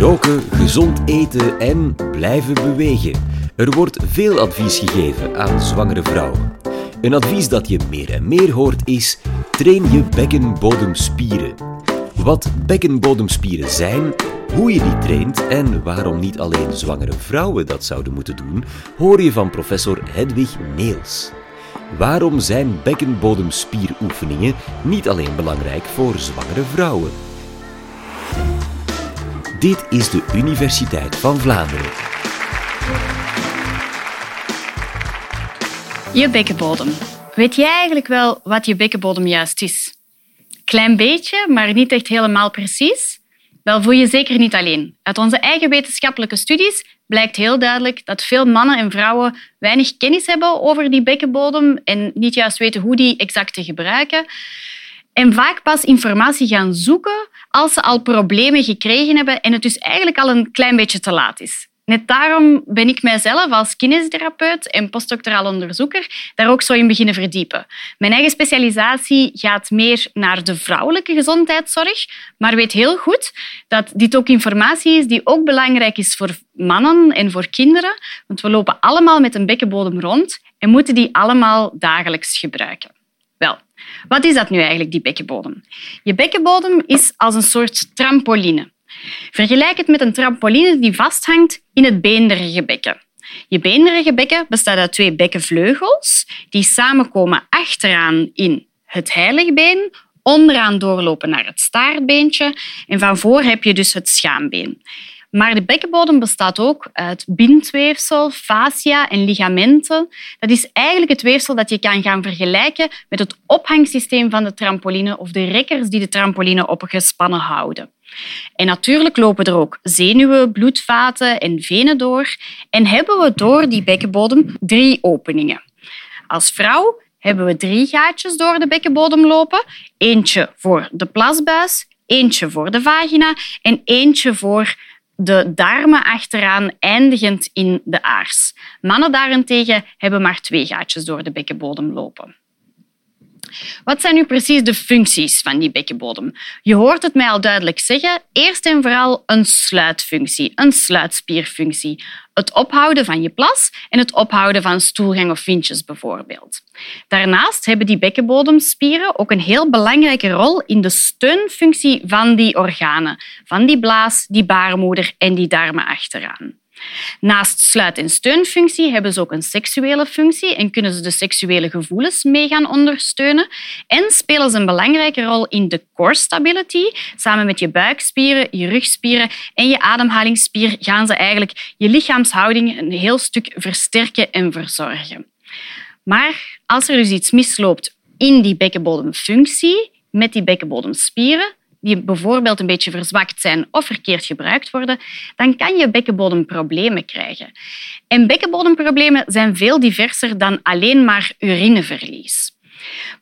roken, gezond eten en blijven bewegen. Er wordt veel advies gegeven aan zwangere vrouwen. Een advies dat je meer en meer hoort is: train je bekkenbodemspieren. Wat bekkenbodemspieren zijn, hoe je die traint en waarom niet alleen zwangere vrouwen dat zouden moeten doen, hoor je van professor Hedwig Neels. Waarom zijn bekkenbodemspieroefeningen niet alleen belangrijk voor zwangere vrouwen? Dit is de Universiteit van Vlaanderen. Je bekkenbodem. Weet jij eigenlijk wel wat je bekkenbodem juist is? Klein beetje, maar niet echt helemaal precies. Wel, voel je zeker niet alleen. Uit onze eigen wetenschappelijke studies blijkt heel duidelijk dat veel mannen en vrouwen weinig kennis hebben over die bekkenbodem en niet juist weten hoe die exact te gebruiken. En vaak pas informatie gaan zoeken als ze al problemen gekregen hebben en het dus eigenlijk al een klein beetje te laat is. Net daarom ben ik mijzelf als kinesitherapeut en postdoctoraal onderzoeker daar ook zo in beginnen verdiepen. Mijn eigen specialisatie gaat meer naar de vrouwelijke gezondheidszorg, maar weet heel goed dat dit ook informatie is die ook belangrijk is voor mannen en voor kinderen, want we lopen allemaal met een bekkenbodem rond en moeten die allemaal dagelijks gebruiken. Wel, wat is dat nu eigenlijk, die bekkenbodem? Je bekkenbodem is als een soort trampoline. Vergelijk het met een trampoline die vasthangt in het beenderige bekken. Je beenderige bekken bestaat uit twee bekkenvleugels die samenkomen achteraan in het heiligbeen, onderaan doorlopen naar het staartbeentje en van voor heb je dus het schaambeen. Maar de bekkenbodem bestaat ook uit bindweefsel, fascia en ligamenten. Dat is eigenlijk het weefsel dat je kan gaan vergelijken met het ophangsysteem van de trampoline of de rekkers die de trampoline opgespannen houden. En natuurlijk lopen er ook zenuwen, bloedvaten en venen door. En hebben we door die bekkenbodem drie openingen. Als vrouw hebben we drie gaatjes door de bekkenbodem lopen. Eentje voor de plasbuis, eentje voor de vagina en eentje voor de darmen achteraan, eindigend in de aars. Mannen daarentegen hebben maar twee gaatjes door de bekkenbodem lopen. Wat zijn nu precies de functies van die bekkenbodem? Je hoort het mij al duidelijk zeggen. Eerst en vooral een sluitfunctie, een sluitspierfunctie. Het ophouden van je plas en het ophouden van stoelgang of vintjes bijvoorbeeld. Daarnaast hebben die bekkenbodemspieren ook een heel belangrijke rol in de steunfunctie van die organen, van die blaas, die baarmoeder en die darmen achteraan. Naast sluit- en steunfunctie hebben ze ook een seksuele functie en kunnen ze de seksuele gevoelens mee gaan ondersteunen. En spelen ze een belangrijke rol in de core stability. Samen met je buikspieren, je rugspieren en je ademhalingsspier gaan ze eigenlijk je lichaamshouding een heel stuk versterken en verzorgen. Maar als er dus iets misloopt in die bekkenbodemfunctie, met die bekkenbodemspieren, die bijvoorbeeld een beetje verzwakt zijn of verkeerd gebruikt worden, dan kan je bekkenbodemproblemen krijgen. En bekkenbodemproblemen zijn veel diverser dan alleen maar urineverlies.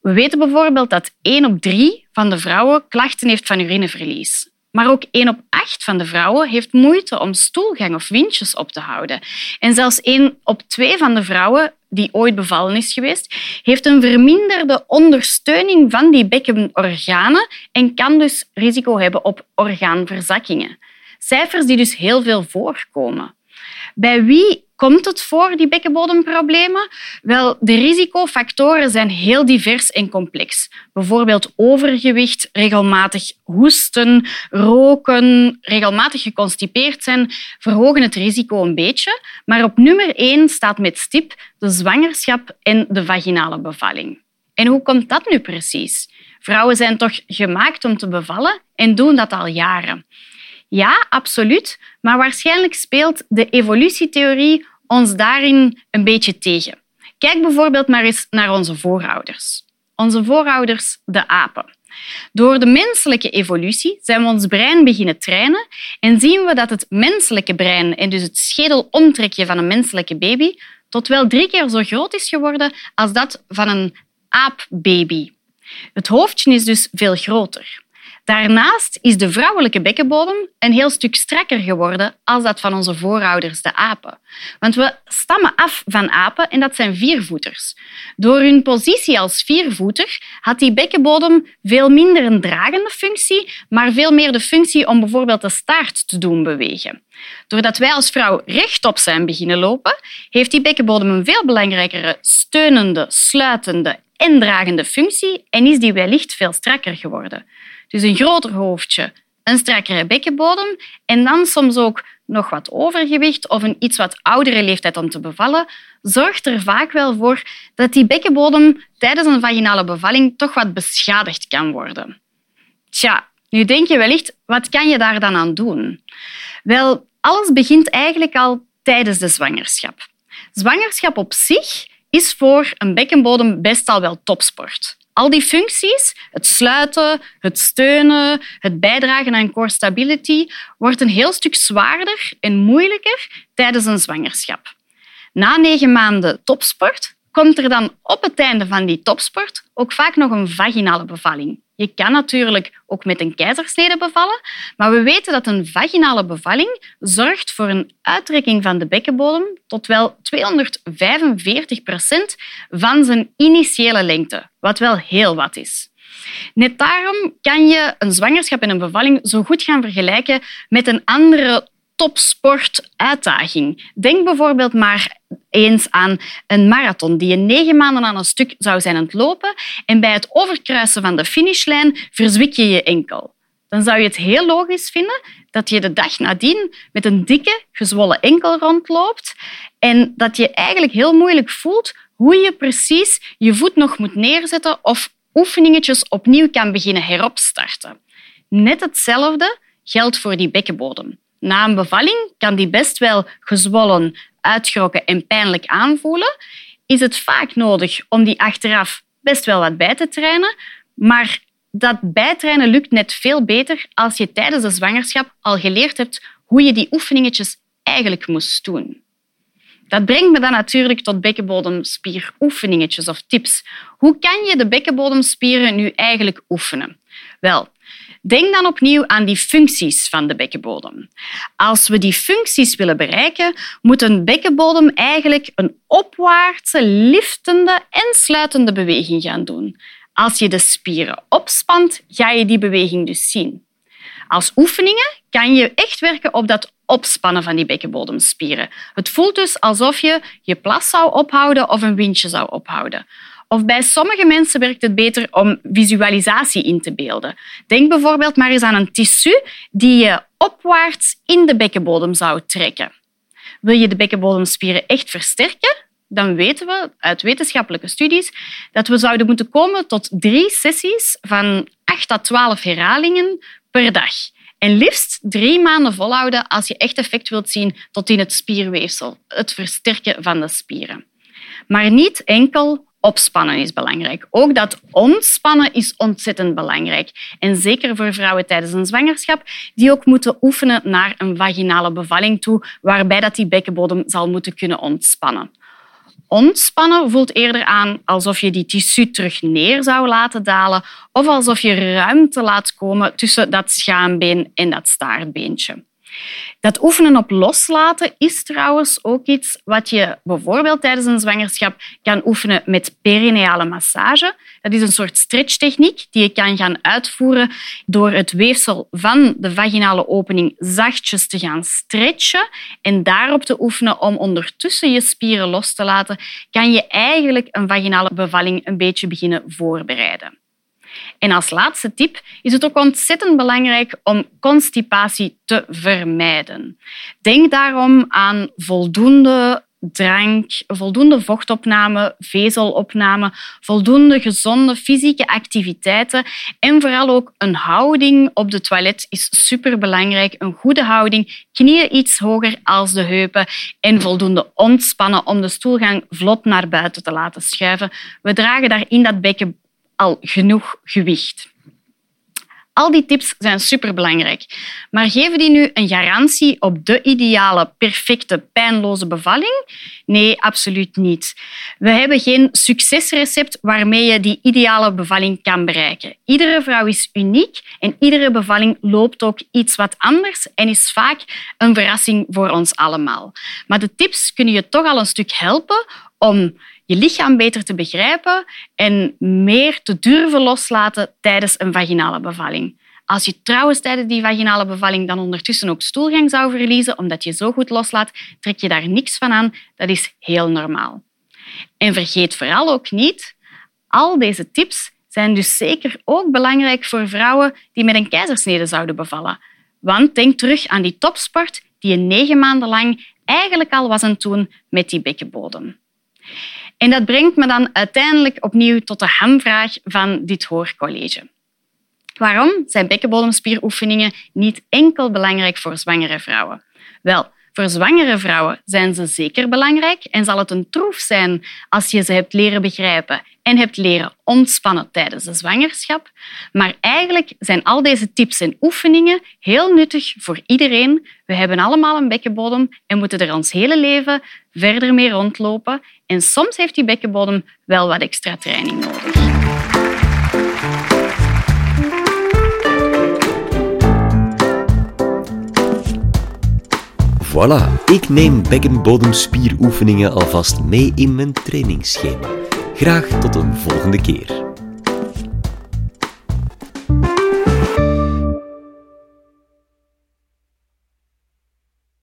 We weten bijvoorbeeld dat 1 op 3 van de vrouwen klachten heeft van urineverlies. Maar ook 1 op 8 van de vrouwen heeft moeite om stoelgang of windjes op te houden. En zelfs 1 op 2 van de vrouwen die ooit bevallen is geweest, heeft een verminderde ondersteuning van die bekkenorganen en kan dus risico hebben op orgaanverzakkingen. Cijfers die dus heel veel voorkomen. Bij wie komt het voor, die bekkenbodemproblemen? Wel, de risicofactoren zijn heel divers en complex. Bijvoorbeeld overgewicht, regelmatig hoesten, roken, regelmatig geconstipeerd zijn, verhogen het risico een beetje. Maar op nummer één staat met stip de zwangerschap en de vaginale bevalling. En hoe komt dat nu precies? Vrouwen zijn toch gemaakt om te bevallen en doen dat al jaren. Ja, absoluut. Maar waarschijnlijk speelt de evolutietheorie ons daarin een beetje tegen. Kijk bijvoorbeeld maar eens naar onze voorouders. Onze voorouders, de apen. Door de menselijke evolutie zijn we ons brein beginnen trainen en zien we dat het menselijke brein en dus het schedelomtrekje van een menselijke baby tot wel drie keer zo groot is geworden als dat van een aapbaby. Het hoofdje is dus veel groter. Daarnaast is de vrouwelijke bekkenbodem een heel stuk strakker geworden als dat van onze voorouders, de apen. Want we stammen af van apen en dat zijn viervoeters. Door hun positie als viervoeter had die bekkenbodem veel minder een dragende functie, maar veel meer de functie om bijvoorbeeld de staart te doen bewegen. Doordat wij als vrouw rechtop zijn beginnen lopen, heeft die bekkenbodem een veel belangrijkere steunende, sluitende en dragende functie en is die wellicht veel strakker geworden. Dus een groter hoofdje, een strakkere bekkenbodem en dan soms ook nog wat overgewicht of een iets wat oudere leeftijd om te bevallen, zorgt er vaak wel voor dat die bekkenbodem tijdens een vaginale bevalling toch wat beschadigd kan worden. Tja, nu denk je wellicht, wat kan je daar dan aan doen? Wel, alles begint eigenlijk al tijdens de zwangerschap. Zwangerschap op zich is voor een bekkenbodem best al wel topsport. Al die functies, het sluiten, het steunen, het bijdragen aan core stability, wordt een heel stuk zwaarder en moeilijker tijdens een zwangerschap. Na negen maanden topsport komt er dan op het einde van die topsport ook vaak nog een vaginale bevalling. Je kan natuurlijk ook met een keizersnede bevallen, maar we weten dat een vaginale bevalling zorgt voor een uittrekking van de bekkenbodem tot wel 245 procent van zijn initiële lengte, wat wel heel wat is. Net daarom kan je een zwangerschap en een bevalling zo goed gaan vergelijken met een andere topsportuitdaging. Denk bijvoorbeeld maar eens aan een marathon die je negen maanden aan een stuk zou zijn aan het lopen en bij het overkruisen van de finishlijn verzwik je je enkel. Dan zou je het heel logisch vinden dat je de dag nadien met een dikke, gezwollen enkel rondloopt en dat je eigenlijk heel moeilijk voelt hoe je precies je voet nog moet neerzetten of oefeningetjes opnieuw kan beginnen heropstarten. Net hetzelfde geldt voor die bekkenbodem. Na een bevalling kan die best wel gezwollen, uitgerokken en pijnlijk aanvoelen. Is het vaak nodig om die achteraf best wel wat bij te trainen, maar dat bijtrainen lukt net veel beter als je tijdens de zwangerschap al geleerd hebt hoe je die oefeningetjes eigenlijk moest doen. Dat brengt me dan natuurlijk tot bekkenbodemspieroefeningetjes of tips. Hoe kan je de bekkenbodemspieren nu eigenlijk oefenen? Wel, Denk dan opnieuw aan die functies van de bekkenbodem. Als we die functies willen bereiken, moet een bekkenbodem eigenlijk een opwaartse, liftende en sluitende beweging gaan doen. Als je de spieren opspant, ga je die beweging dus zien. Als oefeningen kan je echt werken op dat opspannen van die bekkenbodemspieren. Het voelt dus alsof je je plas zou ophouden of een windje zou ophouden. Of bij sommige mensen werkt het beter om visualisatie in te beelden. Denk bijvoorbeeld maar eens aan een tissu die je opwaarts in de bekkenbodem zou trekken. Wil je de bekkenbodemspieren echt versterken? Dan weten we uit wetenschappelijke studies dat we zouden moeten komen tot drie sessies van 8 à 12 herhalingen per dag. En liefst drie maanden volhouden als je echt effect wilt zien tot in het spierweefsel, het versterken van de spieren. Maar niet enkel opspannen is belangrijk. Ook dat ontspannen is ontzettend belangrijk. En zeker voor vrouwen tijdens een zwangerschap, die ook moeten oefenen naar een vaginale bevalling toe, waarbij dat die bekkenbodem zal moeten kunnen ontspannen. Ontspannen voelt eerder aan alsof je die tissu terug neer zou laten dalen of alsof je ruimte laat komen tussen dat schaambeen en dat staartbeentje. Dat oefenen op loslaten is trouwens ook iets wat je bijvoorbeeld tijdens een zwangerschap kan oefenen met perineale massage. Dat is een soort stretchtechniek die je kan gaan uitvoeren door het weefsel van de vaginale opening zachtjes te gaan stretchen en daarop te oefenen om ondertussen je spieren los te laten, kan je eigenlijk een vaginale bevalling een beetje beginnen voorbereiden. En als laatste tip is het ook ontzettend belangrijk om constipatie te vermijden. Denk daarom aan voldoende drank, voldoende vochtopname, vezelopname, voldoende gezonde fysieke activiteiten en vooral ook een houding op de toilet is superbelangrijk. Een goede houding, knieën iets hoger als de heupen en voldoende ontspannen om de stoelgang vlot naar buiten te laten schuiven. We dragen daar in dat bekken al genoeg gewicht. Al die tips zijn superbelangrijk. Maar geven die nu een garantie op de ideale, perfecte, pijnloze bevalling? Nee, absoluut niet. We hebben geen succesrecept waarmee je die ideale bevalling kan bereiken. Iedere vrouw is uniek en iedere bevalling loopt ook iets wat anders en is vaak een verrassing voor ons allemaal. Maar de tips kunnen je toch al een stuk helpen om je lichaam beter te begrijpen en meer te durven loslaten tijdens een vaginale bevalling. Als je trouwens tijdens die vaginale bevalling dan ondertussen ook stoelgang zou verliezen, omdat je zo goed loslaat, trek je daar niks van aan. Dat is heel normaal. En vergeet vooral ook niet, al deze tips zijn dus zeker ook belangrijk voor vrouwen die met een keizersnede zouden bevallen. Want denk terug aan die topsport die je negen maanden lang eigenlijk al was aan het doen met die bekkenbodem. En dat brengt me dan uiteindelijk opnieuw tot de hamvraag van dit hoorcollege. Waarom zijn bekkenbodemspieroefeningen niet enkel belangrijk voor zwangere vrouwen? Wel, voor zwangere vrouwen zijn ze zeker belangrijk en zal het een troef zijn als je ze hebt leren begrijpen en hebt leren ontspannen tijdens de zwangerschap. Maar eigenlijk zijn al deze tips en oefeningen heel nuttig voor iedereen. We hebben allemaal een bekkenbodem en moeten er ons hele leven verder mee rondlopen. En soms heeft die bekkenbodem wel wat extra training nodig. Voilà, ik neem bekkenbodemspieroefeningen alvast mee in mijn trainingsschema. Graag tot een volgende keer.